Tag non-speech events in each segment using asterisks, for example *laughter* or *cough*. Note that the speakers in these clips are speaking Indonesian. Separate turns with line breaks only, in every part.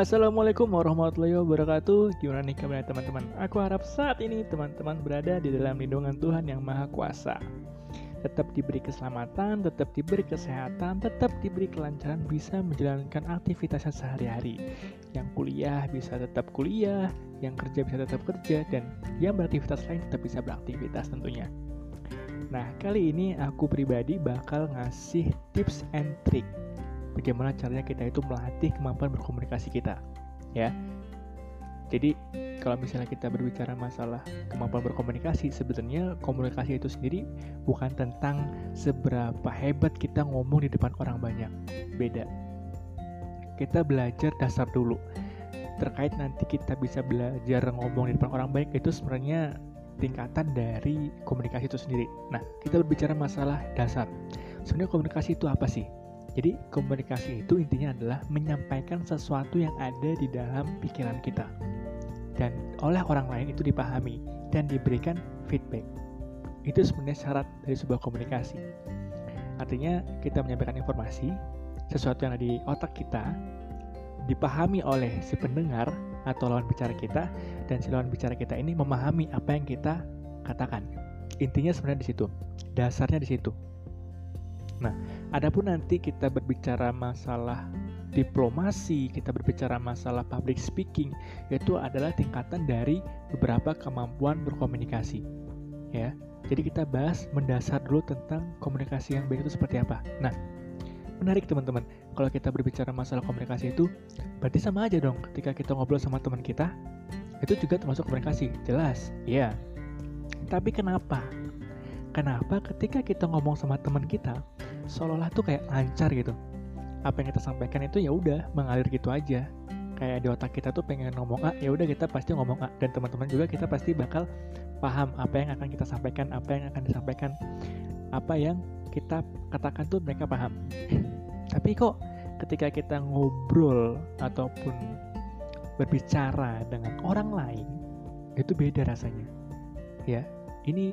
Assalamualaikum warahmatullahi wabarakatuh. Gimana nih kabarnya teman-teman? Aku harap saat ini teman-teman berada di dalam lindungan Tuhan yang Maha Kuasa. Tetap diberi keselamatan, tetap diberi kesehatan, tetap diberi kelancaran bisa menjalankan aktivitasnya sehari-hari. Yang kuliah bisa tetap kuliah, yang kerja bisa tetap kerja, dan yang beraktivitas lain tetap bisa beraktivitas tentunya. Nah, kali ini aku pribadi bakal ngasih tips and trick bagaimana caranya kita itu melatih kemampuan berkomunikasi kita ya jadi kalau misalnya kita berbicara masalah kemampuan berkomunikasi sebenarnya komunikasi itu sendiri bukan tentang seberapa hebat kita ngomong di depan orang banyak beda kita belajar dasar dulu terkait nanti kita bisa belajar ngomong di depan orang banyak itu sebenarnya tingkatan dari komunikasi itu sendiri. Nah, kita berbicara masalah dasar. Sebenarnya komunikasi itu apa sih? Jadi komunikasi itu intinya adalah menyampaikan sesuatu yang ada di dalam pikiran kita dan oleh orang lain itu dipahami dan diberikan feedback. Itu sebenarnya syarat dari sebuah komunikasi. Artinya kita menyampaikan informasi, sesuatu yang ada di otak kita dipahami oleh si pendengar atau lawan bicara kita dan si lawan bicara kita ini memahami apa yang kita katakan. Intinya sebenarnya di situ. Dasarnya di situ. Nah, adapun nanti kita berbicara masalah diplomasi, kita berbicara masalah public speaking, itu adalah tingkatan dari beberapa kemampuan berkomunikasi. Ya. Jadi kita bahas mendasar dulu tentang komunikasi yang baik itu seperti apa. Nah, menarik teman-teman. Kalau kita berbicara masalah komunikasi itu, berarti sama aja dong ketika kita ngobrol sama teman kita, itu juga termasuk komunikasi. Jelas, ya. Tapi kenapa? Kenapa ketika kita ngomong sama teman kita, seolah-olah tuh kayak lancar gitu. Apa yang kita sampaikan itu ya udah mengalir gitu aja. Kayak di otak kita tuh pengen ngomong A ya udah kita pasti ngomong A. Dan teman-teman juga kita pasti bakal paham apa yang akan kita sampaikan apa yang akan disampaikan apa yang kita katakan tuh mereka paham. *clears throat* Tapi kok ketika kita ngobrol ataupun berbicara dengan orang lain itu beda rasanya. Ya ini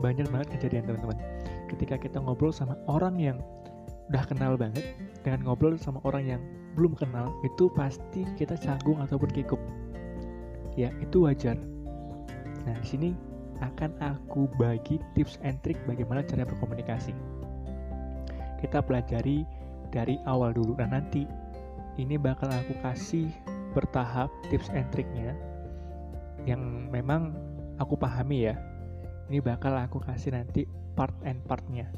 banyak banget kejadian teman-teman ketika kita ngobrol sama orang yang udah kenal banget dengan ngobrol sama orang yang belum kenal itu pasti kita canggung ataupun kikuk. Ya itu wajar. Nah di sini akan aku bagi tips and trick bagaimana cara berkomunikasi. Kita pelajari dari awal dulu. Dan nanti ini bakal aku kasih bertahap tips and triknya yang memang aku pahami ya ini bakal aku kasih nanti part and partnya.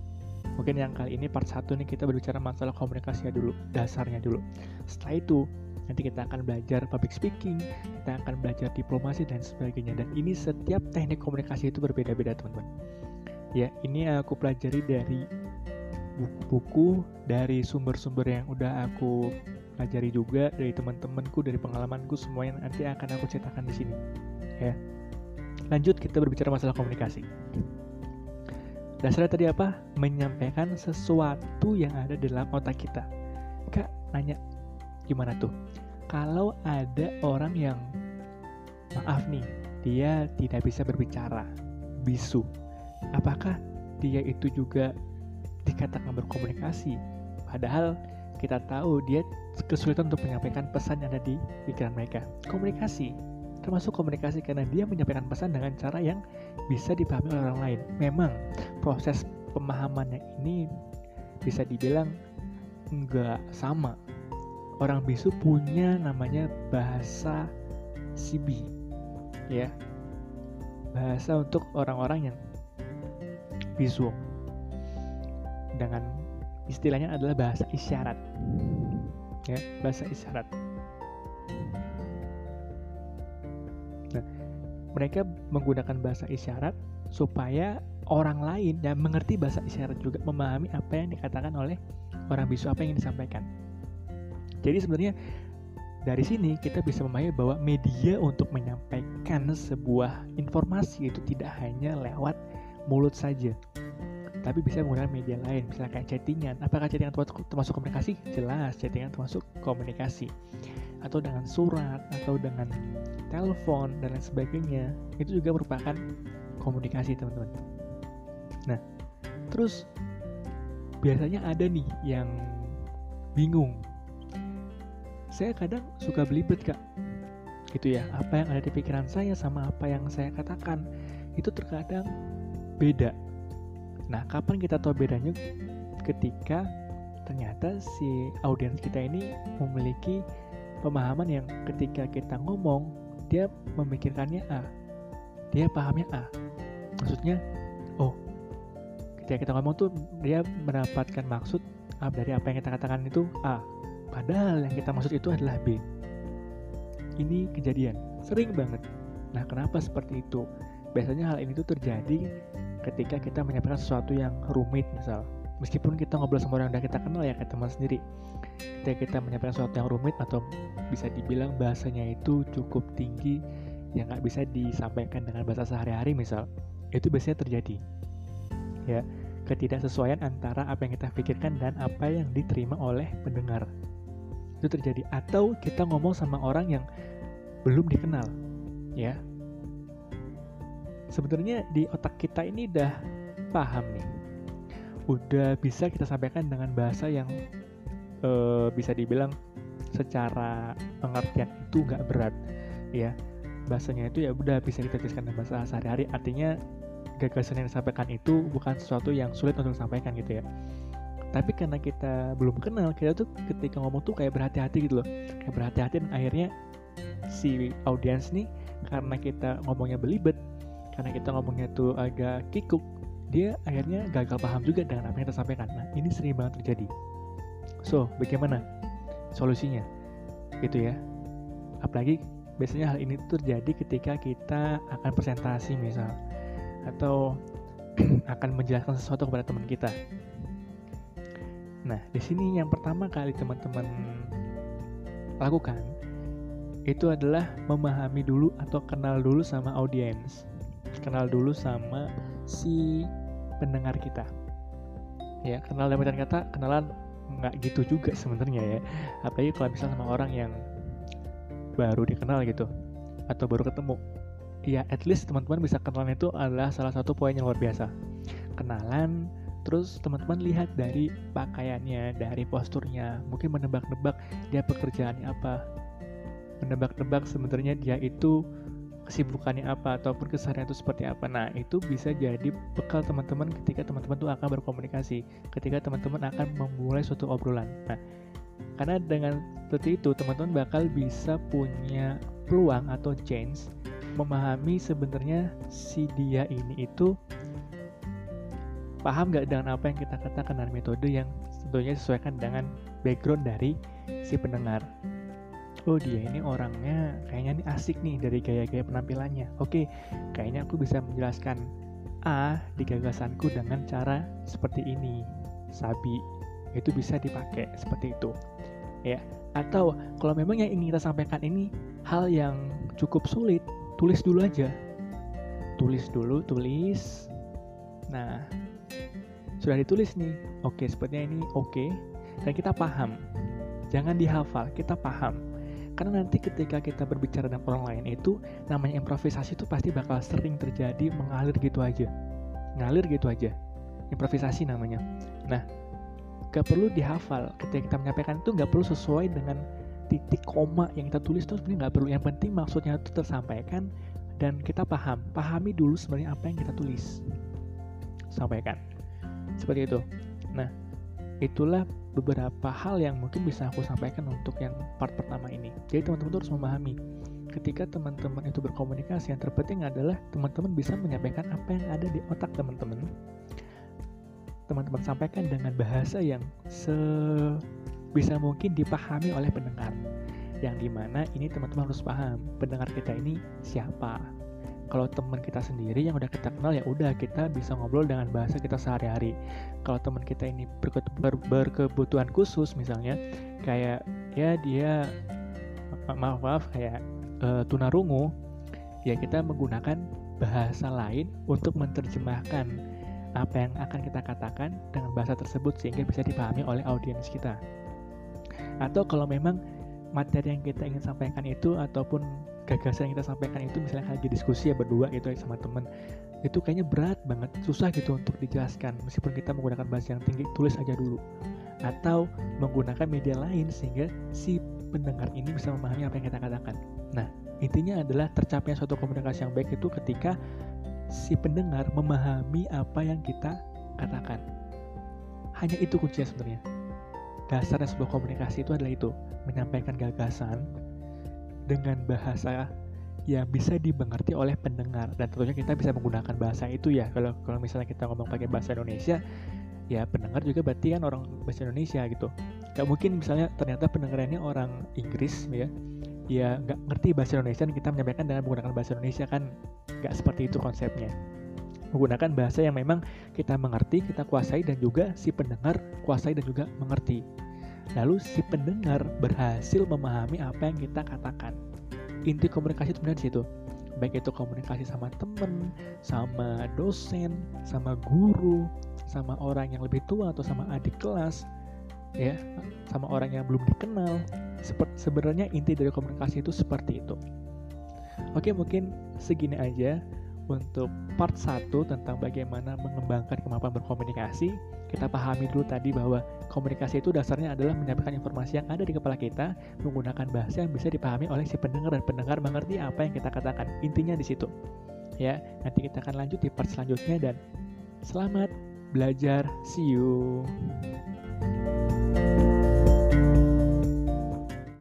Mungkin yang kali ini part 1 nih kita berbicara masalah komunikasi dulu dasarnya dulu. Setelah itu nanti kita akan belajar public speaking kita akan belajar diplomasi dan sebagainya. Dan ini setiap teknik komunikasi itu berbeda-beda teman-teman. Ya ini aku pelajari dari buku-buku dari sumber-sumber yang udah aku pelajari juga dari teman-temanku dari pengalamanku semua yang nanti akan aku ceritakan di sini. Ya lanjut kita berbicara masalah komunikasi Dasarnya tadi apa? Menyampaikan sesuatu yang ada dalam otak kita. Kak, nanya, gimana tuh? Kalau ada orang yang, maaf nih, dia tidak bisa berbicara, bisu. Apakah dia itu juga dikatakan berkomunikasi? Padahal kita tahu dia kesulitan untuk menyampaikan pesan yang ada di pikiran mereka. Komunikasi, termasuk komunikasi karena dia menyampaikan pesan dengan cara yang bisa dipahami oleh orang lain. Memang proses pemahamannya ini bisa dibilang nggak sama. Orang bisu punya namanya bahasa sibi, ya, bahasa untuk orang-orang yang bisu. Dengan istilahnya adalah bahasa isyarat, ya, bahasa isyarat. Mereka menggunakan bahasa isyarat supaya orang lain yang mengerti bahasa isyarat juga memahami apa yang dikatakan oleh orang bisu apa yang disampaikan. Jadi sebenarnya dari sini kita bisa memahami bahwa media untuk menyampaikan sebuah informasi itu tidak hanya lewat mulut saja, tapi bisa menggunakan media lain, misalnya kayak chattingan. Apakah chattingan termasuk, komunikasi? Jelas, chattingan termasuk komunikasi. Atau dengan surat, atau dengan telepon, dan lain sebagainya. Itu juga merupakan komunikasi, teman-teman. Nah, terus biasanya ada nih yang bingung. saya kadang suka belibet kak gitu ya apa yang ada di pikiran saya sama apa yang saya katakan itu terkadang beda nah kapan kita tahu bedanya ketika ternyata si audiens kita ini memiliki pemahaman yang ketika kita ngomong dia memikirkannya A dia pahamnya A. Maksudnya oh ketika kita ngomong tuh dia mendapatkan maksud dari apa yang kita katakan itu A. Padahal yang kita maksud itu adalah B. Ini kejadian. Sering banget. Nah kenapa seperti itu? Biasanya hal ini tuh terjadi ketika kita menyampaikan sesuatu yang rumit misal. Meskipun kita ngobrol sama orang yang kita kenal ya kayak teman sendiri. Ketika kita menyampaikan sesuatu yang rumit atau bisa dibilang bahasanya itu cukup tinggi yang nggak bisa disampaikan dengan bahasa sehari-hari misal itu biasanya terjadi. Ya ketidaksesuaian antara apa yang kita pikirkan dan apa yang diterima oleh pendengar. Itu terjadi. Atau kita ngomong sama orang yang belum dikenal ya sebenarnya di otak kita ini udah paham nih. Udah bisa kita sampaikan dengan bahasa yang uh, bisa dibilang secara pengertian itu nggak berat ya. Bahasanya itu ya udah bisa kita tuliskan dengan bahasa sehari-hari. Artinya gagasan yang disampaikan itu bukan sesuatu yang sulit untuk disampaikan gitu ya. Tapi karena kita belum kenal kita tuh ketika ngomong tuh kayak berhati-hati gitu loh. Kayak berhati-hati dan akhirnya si audiens nih karena kita ngomongnya belibet karena kita ngomongnya tuh agak kikuk dia akhirnya gagal paham juga dengan apa yang kita sampaikan. Nah ini sering banget terjadi. So bagaimana solusinya? Gitu ya. Apalagi biasanya hal ini terjadi ketika kita akan presentasi misal atau *clears throat* akan menjelaskan sesuatu kepada teman kita. Nah, di sini yang pertama kali teman-teman lakukan itu adalah memahami dulu atau kenal dulu sama audiens. Kenal dulu sama si pendengar kita. Ya, kenal dalam kata kenalan nggak gitu juga sebenarnya ya. Apalagi kalau misalnya sama orang yang baru dikenal gitu atau baru ketemu. Ya, at least teman-teman bisa kenalan itu adalah salah satu poin yang luar biasa. Kenalan, Terus teman-teman lihat dari pakaiannya, dari posturnya, mungkin menebak-nebak dia pekerjaannya apa. Menebak-nebak sebenarnya dia itu kesibukannya apa ataupun keseharian itu seperti apa. Nah, itu bisa jadi bekal teman-teman ketika teman-teman itu akan berkomunikasi, ketika teman-teman akan memulai suatu obrolan. Nah, karena dengan seperti itu teman-teman bakal bisa punya peluang atau chance memahami sebenarnya si dia ini itu paham gak dengan apa yang kita katakan dan metode yang tentunya disesuaikan dengan background dari si pendengar. Oh dia ini orangnya kayaknya ini asik nih dari gaya-gaya penampilannya. Oke, kayaknya aku bisa menjelaskan A di gagasanku dengan cara seperti ini. Sabi itu bisa dipakai seperti itu. Ya, atau kalau memang yang ingin kita sampaikan ini hal yang cukup sulit, tulis dulu aja. Tulis dulu, tulis. Nah, sudah ditulis nih oke sepertinya ini oke dan kita paham jangan dihafal kita paham karena nanti ketika kita berbicara dengan orang lain itu namanya improvisasi itu pasti bakal sering terjadi mengalir gitu aja. Ngalir gitu aja. Improvisasi namanya. Nah gak perlu dihafal. Ketika kita menyampaikan itu gak perlu sesuai dengan titik koma yang kita tulis itu sebenarnya gak perlu. Yang penting maksudnya itu tersampaikan dan kita paham. Pahami dulu sebenarnya apa yang kita tulis. Sampaikan. Seperti itu. Nah itulah beberapa hal yang mungkin bisa aku sampaikan untuk yang part pertama ini. Jadi teman-teman harus memahami ketika teman-teman itu berkomunikasi yang terpenting adalah teman-teman bisa menyampaikan apa yang ada di otak teman-teman. Teman-teman sampaikan dengan bahasa yang sebisa mungkin dipahami oleh pendengar. Yang di mana ini teman-teman harus paham pendengar kita ini siapa kalau teman kita sendiri yang udah kita kenal ya udah kita bisa ngobrol dengan bahasa kita sehari-hari. Kalau teman kita ini berke ber berkebutuhan khusus misalnya kayak ya dia maaf maaf kayak uh, tunarungu ya kita menggunakan bahasa lain untuk menerjemahkan apa yang akan kita katakan dengan bahasa tersebut sehingga bisa dipahami oleh audiens kita. Atau kalau memang materi yang kita ingin sampaikan itu ataupun gagasan yang kita sampaikan itu misalnya lagi diskusi ya berdua gitu ya sama temen itu kayaknya berat banget susah gitu untuk dijelaskan meskipun kita menggunakan bahasa yang tinggi tulis aja dulu atau menggunakan media lain sehingga si pendengar ini bisa memahami apa yang kita katakan. Nah, intinya adalah tercapainya suatu komunikasi yang baik itu ketika si pendengar memahami apa yang kita katakan. Hanya itu kuncinya sebenarnya. Dasarnya sebuah komunikasi itu adalah itu, menyampaikan gagasan dengan bahasa yang bisa dimengerti oleh pendengar. Dan tentunya kita bisa menggunakan bahasa itu ya. Kalau kalau misalnya kita ngomong pakai bahasa Indonesia ya pendengar juga berarti kan orang bahasa Indonesia gitu. Gak mungkin misalnya ternyata pendengarannya orang Inggris ya. Ya nggak ngerti bahasa Indonesia dan kita menyampaikan dengan menggunakan bahasa Indonesia kan nggak seperti itu konsepnya. Menggunakan bahasa yang memang kita mengerti kita kuasai dan juga si pendengar kuasai dan juga mengerti lalu si pendengar berhasil memahami apa yang kita katakan inti komunikasi itu sebenarnya di situ baik itu komunikasi sama temen, sama dosen, sama guru, sama orang yang lebih tua atau sama adik kelas, ya, sama orang yang belum dikenal. Sebenarnya inti dari komunikasi itu seperti itu. Oke, mungkin segini aja untuk part 1 tentang bagaimana mengembangkan kemampuan berkomunikasi, kita pahami dulu tadi bahwa komunikasi itu dasarnya adalah menyampaikan informasi yang ada di kepala kita menggunakan bahasa yang bisa dipahami oleh si pendengar dan pendengar mengerti apa yang kita katakan. Intinya di situ. Ya, nanti kita akan lanjut di part selanjutnya dan selamat belajar. See you.